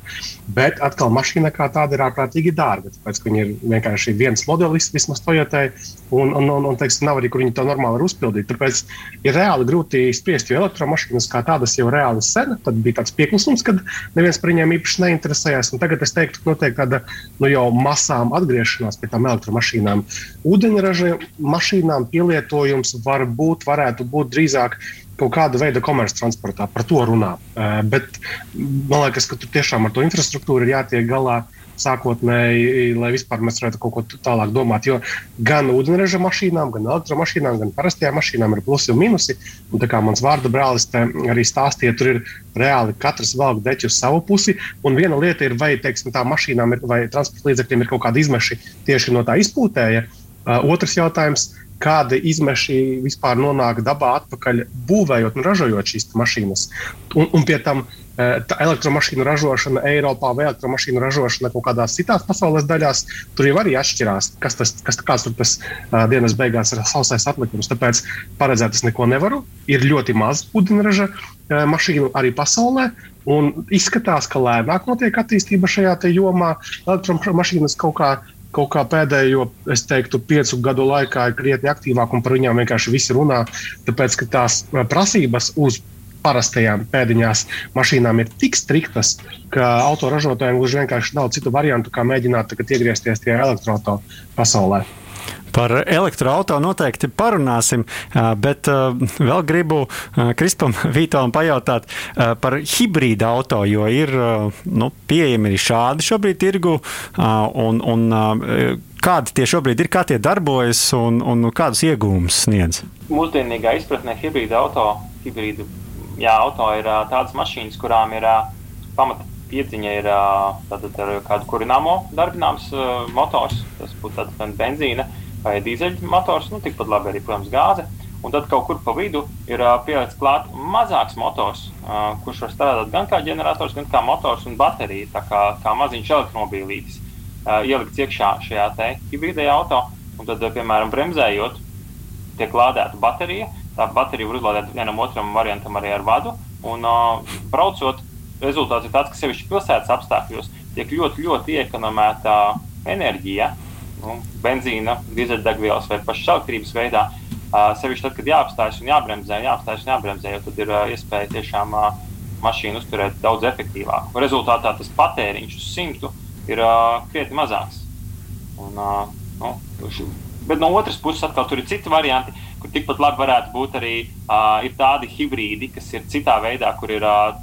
Bet atkal mašīna kā tāda ir ārkārtīgi dārga. Tāpēc viņi ir vienkārši viens modelis, vismaz Toyotai, un, un, un, un teiksim, nav arī, kur viņi to normāli var uzpildīt. Tāpēc ir reāli grūti spriest, jo elektromašīnas kā tādas jau reāli sen, tad bija tāds pieklusums, kad neviens par viņiem īpaši neinteresējās. Un tagad es teiktu, ka notiek tāda nu, jau masām atgriešanās pie tām elektromašīnām elektromašīnām. Ūdeņraža mašīnām pielietojums var būt, varētu būt drīzāk kaut kāda veida komerctransportā, par to runā. Uh, bet man liekas, ka tur tiešām ar to infrastruktūru ir jātiek galā sākotnēji, lai vispār mēs varētu kaut ko tālāk domāt. Jo gan ūdeņraža mašīnām, gan elektromašīnām, gan parastajām mašīnām ir plusi un mīnusi. Un tā kā mans vārda brālis arī stāstīja, tur ir reāli katrs velk deķi uz savu pusi. Un viena lieta ir, vai teiksim, tā mašīnām ir, vai transporta līdzekļiem ir kaut kādi izmeši tieši no tā izpūtēja. Uh, otrs jautājums kādi izmeši vispār nonāk dabā atpakaļ, būvējot un ražojot šīs mašīnas. Un, un pie tam elektromašīnu ražošana Eiropā vai elektromašīnu ražošana kaut kādās citās pasaules daļās, tur jau arī atšķirās, kas tas, kas, kāds tur tas uh, dienas beigās ir sausais atlikums. Tāpēc paredzēt es neko nevaru. Ir ļoti maz ūdeņraža uh, mašīnu arī pasaulē. Un izskatās, ka lēnāk notiek attīstība šajā jomā. Elektromašīnas kaut kādā kaut kā pēdējo, es teiktu, piecu gadu laikā ir krietni aktīvāk un par viņām vienkārši visi runā. Tāpēc, ka tās prasības uz parastajām pēdiņās mašīnām ir tik striktas, ka autoražotājiem gluži vienkārši nav citu variantu, kā mēģināt iegriezties tajā elektroautorāta pasaulē. Par elektroautorātu noteikti parunāsim, bet vēl gribu Krispam Vītolam pajautāt par hibrīda auto, jo ir nu, pieejami arī šādi šobrīd tirgu. Un, un, kādi tie šobrīd ir, kā tie darbojas un, un kādus iegūmus sniedz? Mūsdienīgā izpratnē hibrīda auto, hibrīda, jā, auto ir tādas mašīnas, kurām ir pamata piedziņa ir tātad, ar kādu kurināmo darbināms motors, tas būtu tāds benzīna vai dīzeļmotors, nu, tikpat labi arī, protams, gāze. Un tad kaut kur pa vidu ir uh, pielikts klāt mazāks motors, uh, kurš var strādāt gan kā ģenerators, gan kā motors un baterija, tā kā, kā maziņš elektromobīlītis. Uh, ielikts iekšā šajā hibridajā auto, un tad, uh, piemēram, bremzējot, tiek lādēta baterija. Tā baterija var uzlādēt vienam otram variantam arī ar vadu. Un, uh, braucot, rezultāts ir tāds, ka sevišķi pilsētas apstākļos tiek ļoti, ļoti iekonomēta enerģija nu, benzīna, dīzeļdegvielas vai pašas elektrības veidā. Uh, sevišķi tad, kad jāapstājas un jābremzē, jāapstājas un jābremzē, jo tad ir uh, iespēja tiešām uh, mašīnu uzturēt daudz efektīvāk. Un rezultātā tas patēriņš uz simtu ir uh, krietni mazāks. Un, uh, nu, bet no otras puses, atkal tur ir citi varianti, kur tikpat labi varētu būt arī uh, tādi hibrīdi, kas ir citā veidā, kur ir uh,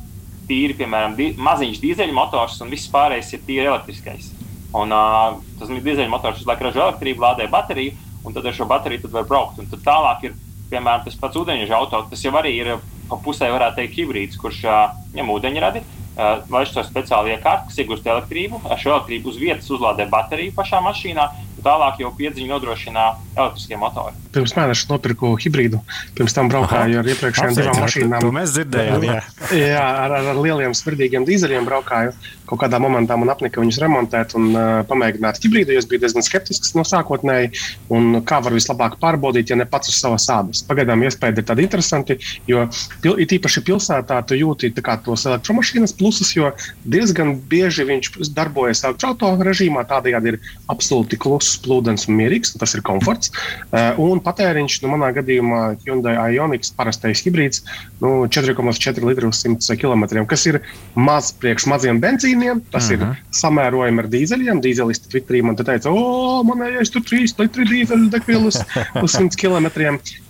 tīri, piemēram, di maziņš dīzeļmotors un viss pārējais ir tīri elektriskais. Un, uh, tas dīzeļmotors laiku ražo elektrību, lādē bateriju, un tad ar šo bateriju var braukt. Un tad tālāk ir piemēram tas pats ūdeņraža auto, tas jau arī ir pa pusē, varētu teikt, hibrīds, kurš uh, ņem ūdeņradi. Uh, Laiž to speciāli iekārtu, kas iegūst elektrību. Ar šo elektrību uz vietas uzlādē bateriju pašā mašīnā, tālāk jau piedziņu nodrošina elektriskie motori. Pirms mēneša nopirku hibrīdu, pirms tam braukāju ar iepriekšējām divām mašīnām. To mēs dzirdējām, jā. jā, ar, ar, ar lieliem smirdīgiem dīzeļiem braukāju. Kaut kādā momentā man apnika viņus remontēt un uh, pamēģināt hibrīdu. Es biju diezgan skeptisks no sākotnēji, un kā var vislabāk pārbaudīt, ja ne pats uz savas ādas. Pagaidām iespēja ir tāda interesanti, jo pil, it īpaši pilsētā tu jūti tos elektromašīnas plusus, jo diezgan bieži viņš darbojas elektroautorāta režīmā, tādējādi ir absolūti kluss plūdens un mierīgs, un tas ir komforts. Uh, un patēriņš, nu, manā gadījumā, Hyundai Ioniq parastais hibrīds, nu, 4,4 litru uz 100 km, kas ir maz priekš maziem benzīniem. Tas uh -huh. ir samērojami ar dīzeļiem. Dīzelisti Twitterī man te teica, o, manējais tur 3 litri dīzeļu degvielas uz 100 km.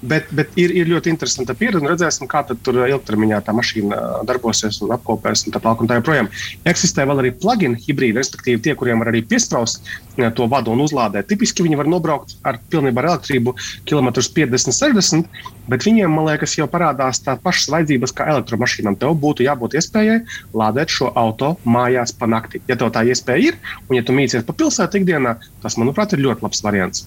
Bet, bet ir, ir ļoti interesanta pieredze, un redzēsim, kā tur ilgtermiņā tā mašīna darbosies un apkopēs un tā tālāk. Un tā joprojām eksistē vēl arī plug-in hibrīdi, respektīvi tie, kuriem var arī piesprāst to vadu un uzlādēt. Tipiski viņi var nobraukt ar pilnībā ar elektrību kilometrus 50, 60, bet viņiem, man liekas, jau parādās tādas pašas vajadzības kā elektromašīnām. Tev būtu jābūt iespējai lādēt šo auto mājās pa nakti. Ja tev tā iespēja ir, un ja tu mīcies pa pilsētu ikdienā, tas, manuprāt, ir ļoti labs variants.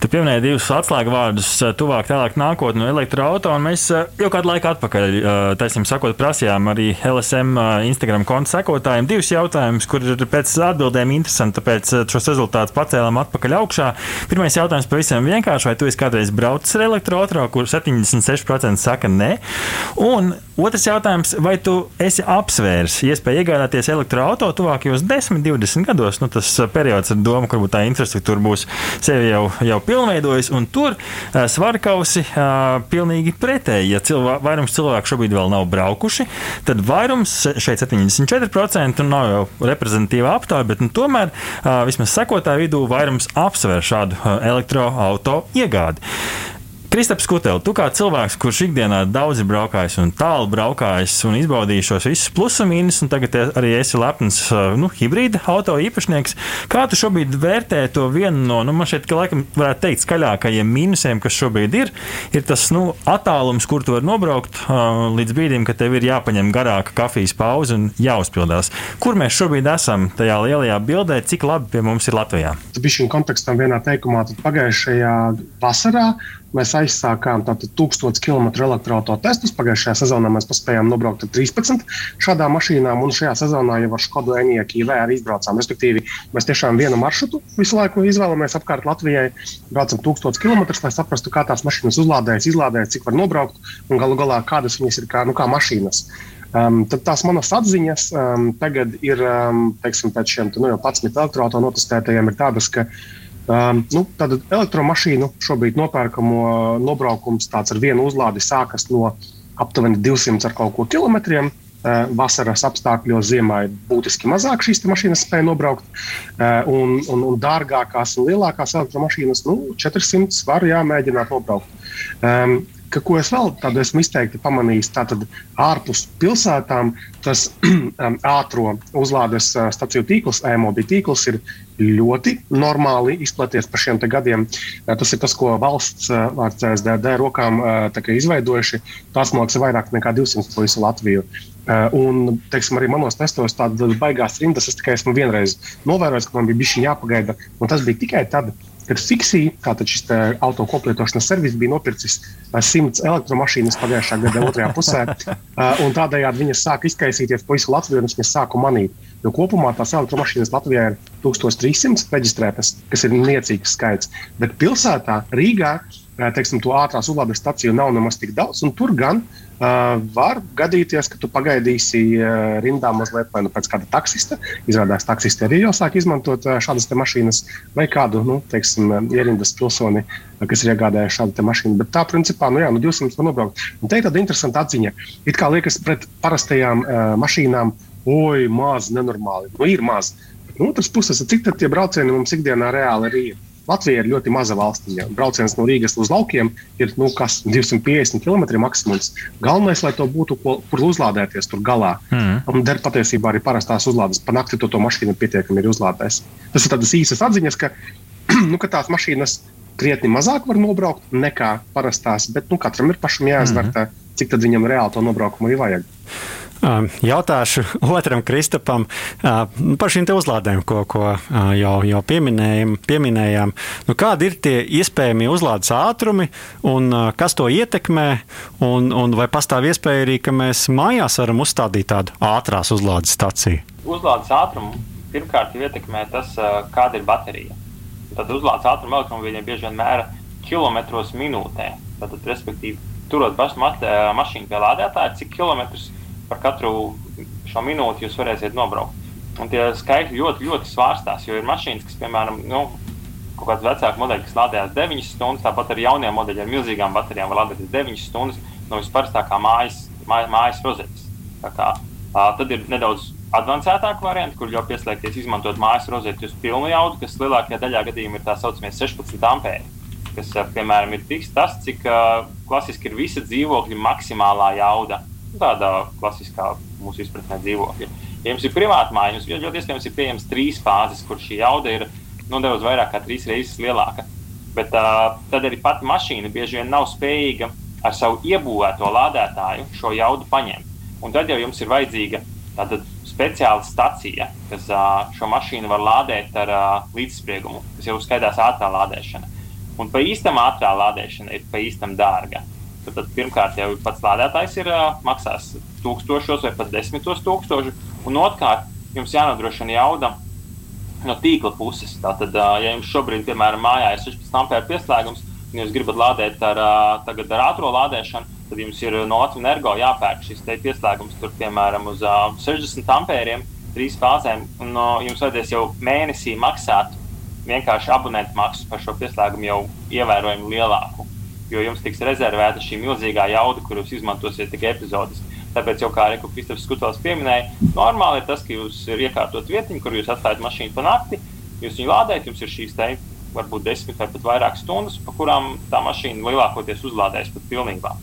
Tu pieminēji divus atslēgu vārdus - tuvāk, tālāk nākotnē no elektroautorāta. Mēs jau kādu laiku atpakaļ, taisnīm sakot, prasījām arī LSM Instagram konta sekotājiem divus jautājumus, kur ir pēc atbildēm interesanti, tāpēc šos rezultātus pacēlām atpakaļ augšā. Pirmais jautājums pavisam vienkārši, vai tu esi kādreiz braucis ar elektroautorātu, kur 76% saka nē? Un otrs jautājums, vai tu esi apsvērs iespēju iegādāties elektroautorātu tuvākajos 10, 20 gados? Nu, tas uh, periods ar domu, ka tā infrastruktūra būs sevi jau, jau pilnveidojusi, un tur uh, svarkausi uh, pilnīgi pretēji. Ja cilvē, vairums cilvēku šobrīd vēl nav braukuši, tad vairums šeit 74% nav jau reprezentatīva aptāja, bet nu, tomēr vismaz sekotāju vidū vairums apsver šādu elektroautorātu iegādi. Kristaps Kutels, tu kā cilvēks, kurš ikdienā daudz ir braukājis un tālu braukājis un izbaudījis šos visus plusus, un tagad arī esi lepns nu, hibrīda auto īpašnieks, kā tu šobrīd vērtē to vienu no, nu, man šeit, ka laikam varētu teikt, skaļākajiem mīnusiem, kas šobrīd ir, ir tas nu, attālums, kur tu vari nobraukt uh, līdz brīdim, kad tev ir jāpaņem garāka kafijas pauze un jāuzpildās. Kur mēs šobrīd esam tajā lielajā bildē, cik labi pie mums ir Latvijā? Tas bija šim kontekstam vienā teikumā, tad pagājušajā vasarā mēs aizsākām 1000 km elektroautorāta testus. Pagājušajā sezonā mēs paspējām nobraukt ar 13 šādām mašīnām, un šajā sezonā jau ar Skodu Enijaki IV arī izbraucām. Respektīvi, mēs tiešām vienu maršrutu visu laiku izvēlamies apkārt Latvijai, braucam 1000 km, lai saprastu, kā tās mašīnas uzlādējas, izlādējas, cik var nobraukt un galu galā kādas viņas ir kā, nu, kā mašīnas. Um, tad tās manas atziņas um, tagad ir, um, teiksim, pēc šiem nu, jau 11 elektroautorāta notestētajiem, ir tādas, ka um, nu, elektromašīnu šobrīd nopērkamo nobraukums tāds ar vienu uzlādi sākas no aptuveni 200 ar kaut ko kilometriem. Uh, vasaras apstākļos ziemā ir būtiski mazāk šīs mašīnas spēja nobraukt, uh, un, un, un dārgākās un lielākās elektromašīnas nu, 400 var jāmēģināt nobraukt. Um, ka, ko es vēl tādu esmu izteikti pamanījis, tātad ārpus pilsētām tas um, ātrā uzlādes uh, staciju tīkls, e-mobīļu tīkls ir ļoti normāli izplatījies par šiem gadiem. Uh, tas ir tas, ko valsts uh, ar CSDD rokām izveidojuši. Liekas, ir vairāk nekā 200 pa visu Latviju. Un, teiksim, arī manos testos tādas baigās rindas es tikai esmu vienreiz novērojis, ka man bija bijis jāpagaida. Un tas bija tikai tad, kad Fixija, tātad šis auto koplietošanas servis, bija nopircis 100 elektromašīnas pagājušā gada otrajā pusē, un tādējādi viņas sāka izkaisīties pa visu Latviju, un viņas sāka manīt. Jo kopumā tās elektromašīnas Latvijā ir 1300 reģistrētas, kas ir niecīgs skaits. Bet pilsētā, Rīgā, teiksim, to ātrās uzlādes staciju nav nemaz tik daudz, tur gan uh, Uh, var gadīties, ka tu pagaidīsi uh, rindā mazliet, vai nu pēc kāda taksista. Izrādās, taksisti arī jau sāk izmantot uh, šādas mašīnas, vai kādu nu, teiksim, ierindas pilsoni, kas ir iegādājies šādu mašīnu. Bet tā, principā, nu, jā, nu 200 var nobraukt. Un te ir tāda interesanta atziņa. It kā liekas, pret parastajām uh, mašīnām, oi, maz, nenormāli. Nu, ir maz. Bet no otras puses, cik tad tie braucieni mums ikdienā reāli arī ir? Latvija ir ļoti maza valstiņa. Brauciens no Rīgas uz laukiem ir nu, kas, 250 km maksimums. Galvenais, lai to būtu, ko, kur uzlādēties tur galā. Mm. Un der patiesībā arī parastās uzlādes. Pa nakti to, to mašīnu pietiekami ir uzlādējis. Tas ir tādas īsas atziņas, ka, nu, ka tās mašīnas krietni mazāk var nobraukt nekā parastās, bet nu, katram ir pašam jāizvērtē, mm. cik tad viņam reāli to nobraukumu ir vajag. Jautāšu otram Kristapam par šīm uzlādēm, ko, ko jau, jau pieminējām. pieminējām. Nu, kādi ir tie iespējamie uzlādes ātrumi un kas to ietekmē? Un, un vai pastāv iespēja arī, ka mēs mājās varam uzstādīt tādu ātrās uzlādes staciju? Uzlādes ātrumu pirmkārt ietekmē tas, kāda ir baterija. Tad uzlādes ātrumu elektromobīļiem bieži vien mēra kilometros minūtē. Tad, respektīvi, turot mašīnu pie lādētāja, cik kilometrus par katru šo minūti jūs varēsiet nobraukt. Un tie skaitļi ļoti, ļoti svārstās, jo ir mašīnas, kas, piemēram, nu, kaut kāds vecāks modelis, kas lādējās 9 stundas, tāpat arī jaunie modeļi ar milzīgām baterijām var lādēties 9 stundas no visparastākā mājas, mājas, mājas rozetes. Kā, tā, tad ir nedaudz avansētāka varianta, kur jau pieslēgties izmantot mājas rozeti uz pilnu jaudu, kas lielākajā daļā gadījumā ir tā saucamie 16 ampēri. Kas, piemēram, ir tiks tas, cik uh, klasiski ir visa dzīvokļa maksimālā jauda. Uh, tādā klasiskā mūsu izpratnē dzīvokļa. Ja jums ir privāta māja, jums ļoti iespējams ir pieejams trīs fāzes, kur šī jauda ir nu, nedaudz vairāk kā trīs reizes lielāka. Bet uh, tad arī pati mašīna bieži vien nav spējīga ar savu iebūvēto lādētāju šo jaudu paņemt. Un tad jau jums ir vajadzīga tāda speciāla stacija, kas uh, šo mašīnu var lādēt ar uh, līdzspriegumu, kas jau skaitās ātrā lādēšana. Un pa īstam ātrā lādēšana ir pa īstam dārga. Tad pirmkārt jau pats lādētājs ir maksās tūkstošos vai pat desmitos tūkstošu, un otrkārt jums jānodrošina jauda no tīkla puses. Tātad, ja jums šobrīd, piemēram, mājā ir 16 ampēru pieslēgums, un jūs gribat lādēt ar, tagad ar ātrā lādēšanu, tad jums ir no Latvijas energo jāpērk šis pieslēgums, tur, piemēram, uz 60 ampēriem, trīs fāzēm, un jums vajadzēs jau mēnesī maksāt vienkārši abonentu maksu par šo pieslēgumu jau ievērojami lielāku jo jums tiks rezervēta šī milzīgā jauda, kur jūs izmantosiet tikai epizodiski. Tāpēc, jau kā Reku Kristofers Skutovs pieminēja, normāli ir tas, ka jūs ir iekārtot vietiņu, kur jūs atstājat mašīnu pa nakti, jūs viņu lādējat, jums ir šīs te varbūt 10 vai pat vairāk stundas, pa kurām tā mašīna lielākoties uzlādēs pat pilnībā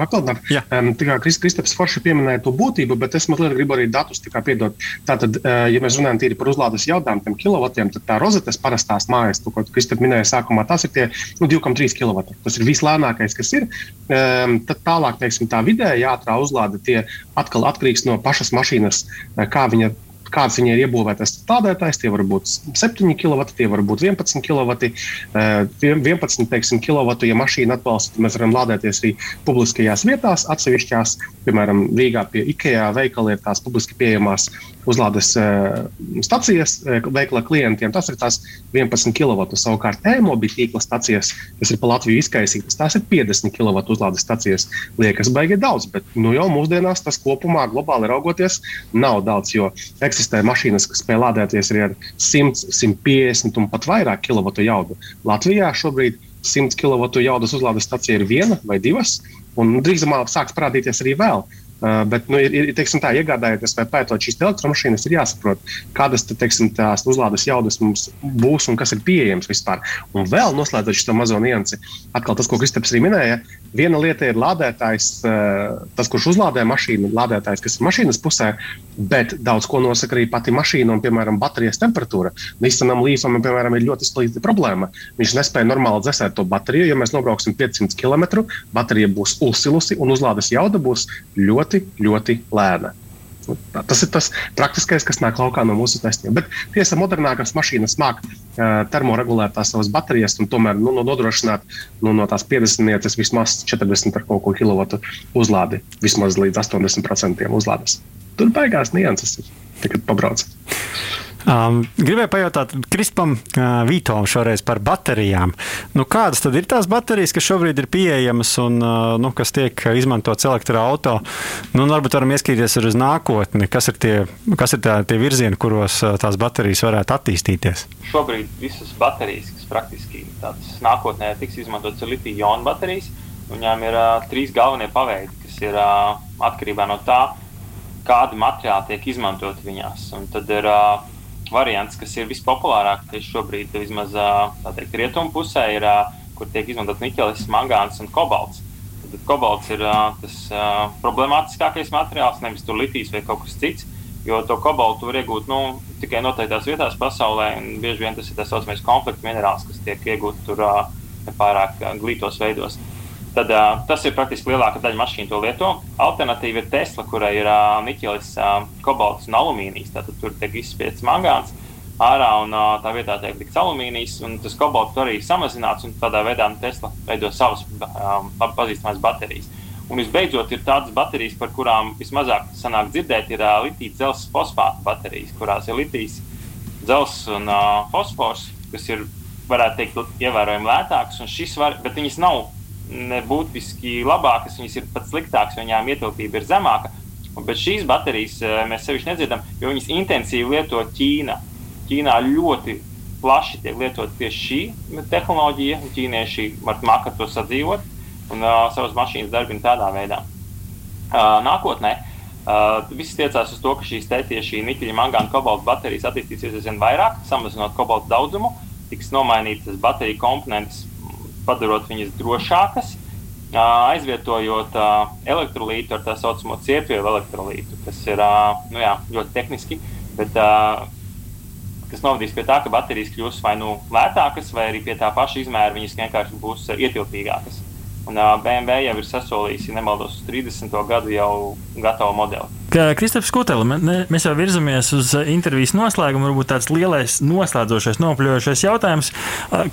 papildināt. Um, Kristaps Forši pieminēja to būtību, bet es mazliet gribu arī datus piedot. Tātad, uh, ja mēs runājam tīri par uzlādes jautājumu, tiem kilovatiem, tad tā rozetes parastās mājas, to, ko Kristaps minēja sākumā, tas ir tie nu, 2,3 kW. Tas ir vislēnākais, kas ir. Um, tad tālāk, teiksim, tā vidēji ātrā uzlāde tie atkal atkarīgs no pašas mašīnas, kā viņa kāds viņai ir iebūvētas stādētājs. Tie var būt 7 kW, tie var būt 11 kW. 11 teiksim, kW, ja mašīna atbalsta, tad mēs varam lādēties arī publiskajās vietās, atsevišķās, piemēram, Rīgā pie IKEA veikala ir tās publiski pieejamās uzlādes uh, stacijas uh, veikla klientiem. Tas ir tās 11 kW. Savukārt e-mobīļu tīkla stacijas, kas ir pa Latviju izkaisītas, tās ir 50 kW uzlādes stacijas. Liekas, baigi daudz, bet nu, jau mūsdienās tas kopumā globāli raugoties nav daudz, jo eksistē mašīnas, kas spēj lādēties arī ar 100, 150 un pat vairāk kW jaudu. Latvijā šobrīd 100 kW jaudas uzlādes stacija ir viena vai divas, un drīzumā sāks parādīties arī vēl. Uh, bet, nu, ir, ir teiksim, tā, iegādājoties vai pētot šīs elektromašīnas, ir jāsaprot, kādas te, teiksim, tās uzlādes jaudas mums būs un kas ir pieejams vispār. Un vēl noslēdzot šo mazo niansi, atkal tas, ko Kristaps arī minēja, viena lieta ir lādētājs, uh, tas, kurš uzlādē mašīnu, lādētājs, kas ir mašīnas pusē, bet daudz ko nosaka arī pati mašīna un, piemēram, baterijas temperatūra. Nissanam Līfam, piemēram, ir ļoti izplatīta problēma. Viņš nespēja normāli dzēsēt to bateriju. Ja mēs nobrauksim 500 km, baterija būs uzsilusi un uzlādes jauda būs ļoti ļoti, ļoti lēna. Nu, tas ir tas praktiskais, kas nāk laukā no mūsu testiem. Bet tiesa, modernākās mašīnas māk uh, termoregulēt tās savas baterijas un tomēr nu, nodrošināt nu, no tās 50 lietas vismaz 40 ar kaut ko kilovatu uzlādi, vismaz līdz 80% uzlādes. Tur beigās nianses ir, kad pabrauc. Um, gribēju pajautāt Krispam uh, Vītolam šoreiz par baterijām. Nu, kādas tad ir tās baterijas, kas šobrīd ir pieejamas un uh, nu, kas tiek izmantotas elektroautorā? Nu, varbūt varam ieskatīties arī uz nākotni. Kas ir tie, kas ir tā, tie virzieni, kuros uh, tās baterijas varētu attīstīties? Šobrīd visas baterijas, kas praktiski nākotnē tiks izmantotas, ir litija-ionu baterijas. Viņām ir uh, trīs galvenie paveidi, kas ir uh, atkarībā no tā, kādi materiāli tiek izmantoti viņās. Un tad ir uh, variants, kas ir vispopulārākais šobrīd, vismaz teikt, rietumu pusē, ir, kur tiek izmantot niķelis, mangāns un kobalts. Tad kobalts ir tas problemātiskākais materiāls, nevis tur litīs vai kaut kas cits. Jo to kobaltu var iegūt nu, tikai noteiktās vietās pasaulē, un bieži vien tas ir tā saucamais konflikts minerāls, kas tiek iegūts tur nepārāk glītos veidos. Tad, uh, tas ir praktiski lielākā daļa mašīnu to lieto. Alternatīva ir Tesla, kurai ir uh, niķelis, uh, kobalts un alumīnijas. Tad tur tiek izspiests mangāns ārā un uh, tā vietā tiek likts alumīnijas. Tas kobalts arī ir samazināts un tādā veidā nu, Tesla veido savas um, labi pazīstamas baterijas. Un visbeidzot, ir tādas baterijas, par kurām vismazāk sanāk dzirdēt, ir uh, litijas dzelzs fosfāta baterijas, kurās ir litijas dzelzs un uh, fosfors, kas ir, varētu teikt, ievērojami lētāks. Var, bet viņas nav nebūtiski labākas, viņas ir pat sliktākas, viņām ietilpība ir zemāka. Bet šīs baterijas eh, mēs sevišķi nedzirdam, jo viņas intensīvi lieto Ķīna. Ķīnā ļoti plaši tiek lietot tieši šī tehnoloģija. Ķīnieši var māca to sadzīvot un uh, savas mašīnas darbina tādā veidā. Uh, nākotnē uh, viss tiecās uz to, ka šīs tieši niķeļa, mangāna, kobalta baterijas attīstīsies aizvien vairāk, samazinot kobalta daudzumu, tiks nomainītas bateriju komponentes padarot viņas drošākas, aizvietojot elektrolītu ar tā saucamo cietvielu elektrolītu, kas ir nu jā, ļoti tehniski, bet kas novadīs pie tā, ka baterijas kļūs vai nu lētākas, vai arī pie tā paša izmēra viņas vienkārši būs ietilpīgākas. Un BMW jau ir sasolījis, ja nemaldos, uz 30. gadu jau gatavu modeli. Kristaps Kutela, mēs jau virzamies uz intervijas noslēgumu. Varbūt tāds lielais noslēdzošais, nopļojošais jautājums.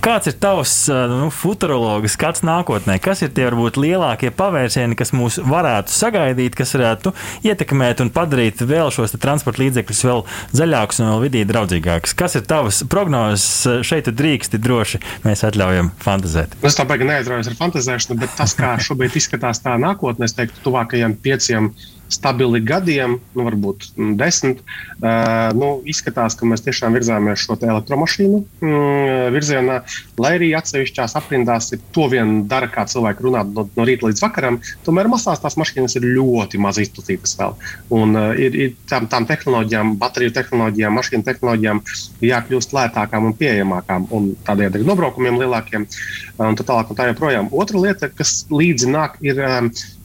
Kāds ir tavs nu, futurologs skats nākotnē? Kas ir tie varbūt lielākie pavērsieni, kas mūs varētu sagaidīt, kas varētu ietekmēt un padarīt vēl šos transporta līdzekļus vēl zaļākus un vēl vidī draudzīgākus? Kas ir tavs prognozes? Šeit drīksti droši mēs atļaujam fantazēt. Es tā baigi neaizraujos ar fantazēšanu, bet tas, kā šobrīd izskatās tā nākotnē, es teiktu, tuvākajiem pieciem gadiem stabili gadiem, nu, varbūt mm, desmit, uh, nu, izskatās, ka mēs tiešām virzāmies šo elektromašīnu mm, virzienā, lai arī atsevišķās aprindās ir to vien dara, kā cilvēki runā no, no rīta līdz vakaram. Tomēr masās tās mašīnas ir ļoti maz izplatītas vēl. Un uh, ir, ir tām, tām tehnoloģijām, bateriju tehnoloģijām, mašīnu tehnoloģijām jākļūst lētākām un pieejamākām un tādējādi nobraukumiem lielākiem un tā tālāk un tā joprojām. Otra lieta, kas līdzi nāk, ir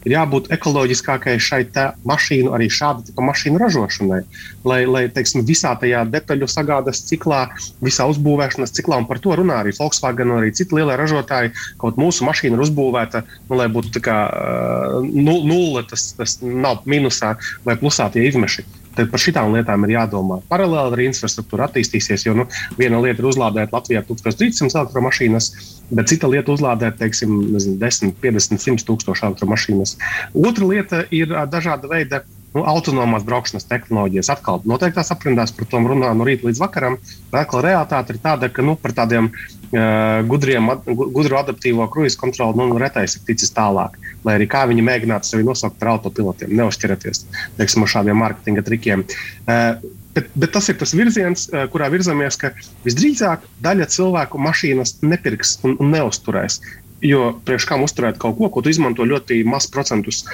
ir jābūt ekoloģiskākai šai mašīnu, arī šāda tipa mašīnu ražošanai. Lai, lai teiksim, visā tajā detaļu sagādas ciklā, visā uzbūvēšanas ciklā, un par to runā arī Volkswagen arī citi lielie ražotāji, kaut mūsu mašīna ir uzbūvēta, nu, lai būtu kā uh, nulle, tas, tas nav minusā vai plusā tie izmeši. Tad par šīm lietām ir jādomā. Paralēli arī infrastruktūra attīstīsies, jo nu, viena lieta ir uzlādēt Latvijā 1300 elektromašīnas, bet cita lieta ir uzlādēt, teiksim, nezinu, 10, 50, 100 tūkstošu elektromašīnas. Otra lieta ir dažāda veida nu, autonomās braukšanas tehnoloģijas. Atkal noteiktās aprindās par to runā no rīta līdz vakaram. Vēl realitāte ir tāda, ka nu, par tādiem uh, gudriem, gudru adaptīvo kruīzu kontroli nu, retais ir ticis tālāk lai arī kā viņi mēģinātu sevi nosaukt par autopilotiem, neuzķerties teiksim, ar šādiem mārketinga trikiem. Uh, bet, bet tas ir tas virziens, kurā virzamies, ka visdrīzāk daļa cilvēku mašīnas nepirks un, un neusturēs. Jo priekš kam uzturēt kaut ko, ko tu izmanto ļoti maz procentus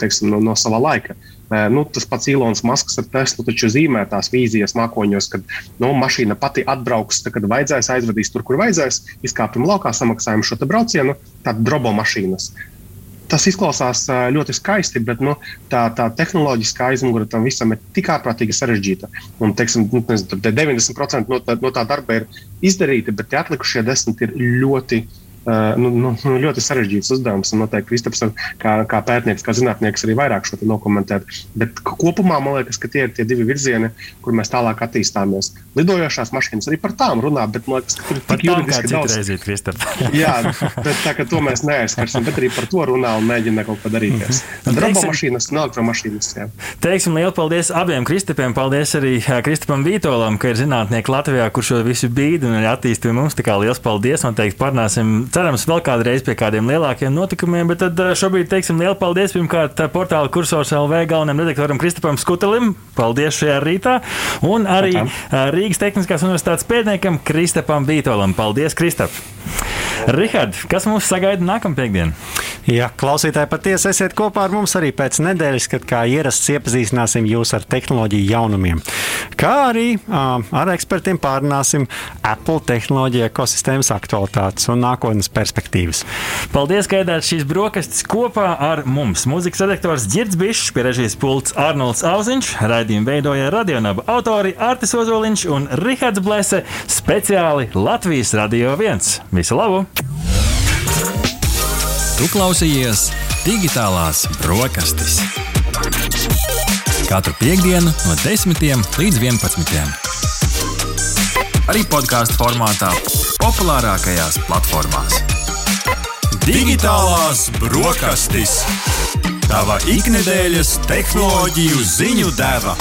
teiksim, no, no sava laika. Uh, nu, tas pats Ilons Masks ar Teslu taču zīmē tās vīzijas mākoņos, kad nu, mašīna pati atbrauks, tad, kad vajadzēs, aizvedīs tur, kur vajadzēs, izkāpjam laukā, samaksājam šo braucienu, tāda drobo mašīnas tas izklausās ļoti skaisti, bet nu, tā, tā tehnoloģiskā aizmugure tam visam ir tik ārprātīgi sarežģīta. Un, teiksim, nu, nezinu, 90% no tā, no tā darba ir izdarīti, bet tie atlikušie 10% ir ļoti Uh, nu, nu, ļoti sarežģīts uzdevums. Noteikti Kristaps, kā, kā pētnieks, kā zinātnieks, arī vairāk šo nokomentēt. Bet kopumā man liekas, ka tie ir tie divi virzieni, kur mēs tālāk attīstāmies. Lidojošās mašīnas arī par tām runā, bet man liekas, ka tur ir tik juridiski daudz. Reizīt, jā, bet tā, to mēs neaizskarsim, bet arī par to runā un mēģina kaut ko darīties. Tad mhm. robomašīnas un elektromašīnas. Jā. Teiksim lielu paldies abiem Kristapiem. Paldies arī Kristapam Vītolam, ka ir zinātnieki Latvijā, kurš šo visu bīdu un attīstīja mums. Tā kā liels paldies! Noteikti parunāsim cerams, vēl kādreiz pie kādiem lielākiem notikumiem. Bet tad eh, šobrīd teiksim lielu paldies pirmkārt eh, portāla kursors LV galvenajam redaktoram Kristapam Skutelim. Paldies šajā rītā. Un arī Atam. Eh, Rīgas Tehniskās Universitātes pētniekam Kristapam Vītolam. Paldies, Kristap! Rihard, kas mums sagaida nākamā piekdiena? Jā, klausītāji, patiesi esiet kopā ar mums arī pēc nedēļas, kad kā ierasts iepazīstināsim jūs ar tehnoloģiju jaunumiem. Kā arī uh, ar ekspertiem pārunāsim Apple tehnoloģiju ekosistēmas aktualitātes un nākotnes perspektīvas. Paldies, ka ēdāt šīs brokastis kopā ar mums. Mūzikas redaktors Girds Bišs, pie režijas pults Arnolds Auziņš, raidījumu veidoja radionaba autori Artis Ozoliņš un Rihards Blese speciāli Latvijas Radio 1. Visu labu! Tu klausījies digitālās brokastis. Katru piekdienu no 10 līdz 11. Arī podkāstu formātā, populārākajās platformās. Digitālās brokastis. Tava ikdienas tehnoloģiju ziņu deva.